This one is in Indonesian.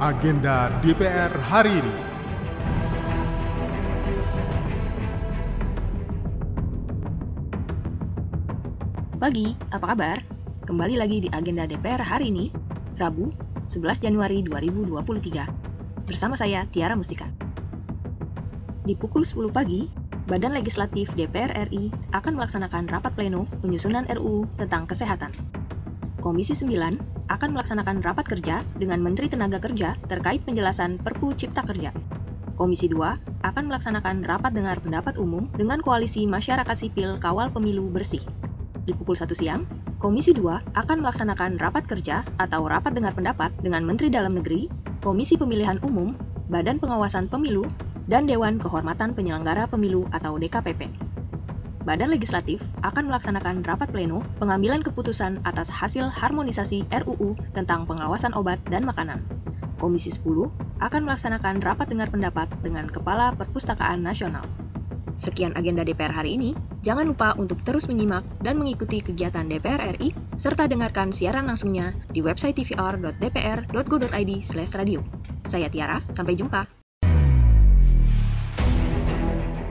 agenda DPR hari ini. Pagi, apa kabar? Kembali lagi di agenda DPR hari ini, Rabu, 11 Januari 2023. Bersama saya, Tiara Mustika. Di pukul 10 pagi, Badan Legislatif DPR RI akan melaksanakan rapat pleno penyusunan RUU tentang kesehatan. Komisi 9 akan melaksanakan rapat kerja dengan Menteri Tenaga Kerja terkait penjelasan Perpu Cipta Kerja. Komisi 2 akan melaksanakan rapat dengar pendapat umum dengan Koalisi Masyarakat Sipil Kawal Pemilu Bersih. Di pukul 1 siang, Komisi 2 akan melaksanakan rapat kerja atau rapat dengar pendapat dengan Menteri Dalam Negeri, Komisi Pemilihan Umum, Badan Pengawasan Pemilu, dan Dewan Kehormatan Penyelenggara Pemilu atau DKPP. Badan Legislatif akan melaksanakan rapat pleno pengambilan keputusan atas hasil harmonisasi RUU tentang pengawasan obat dan makanan. Komisi 10 akan melaksanakan rapat dengar pendapat dengan Kepala Perpustakaan Nasional. Sekian agenda DPR hari ini. Jangan lupa untuk terus menyimak dan mengikuti kegiatan DPR RI serta dengarkan siaran langsungnya di website tvr.dpr.go.id/radio. Saya Tiara, sampai jumpa.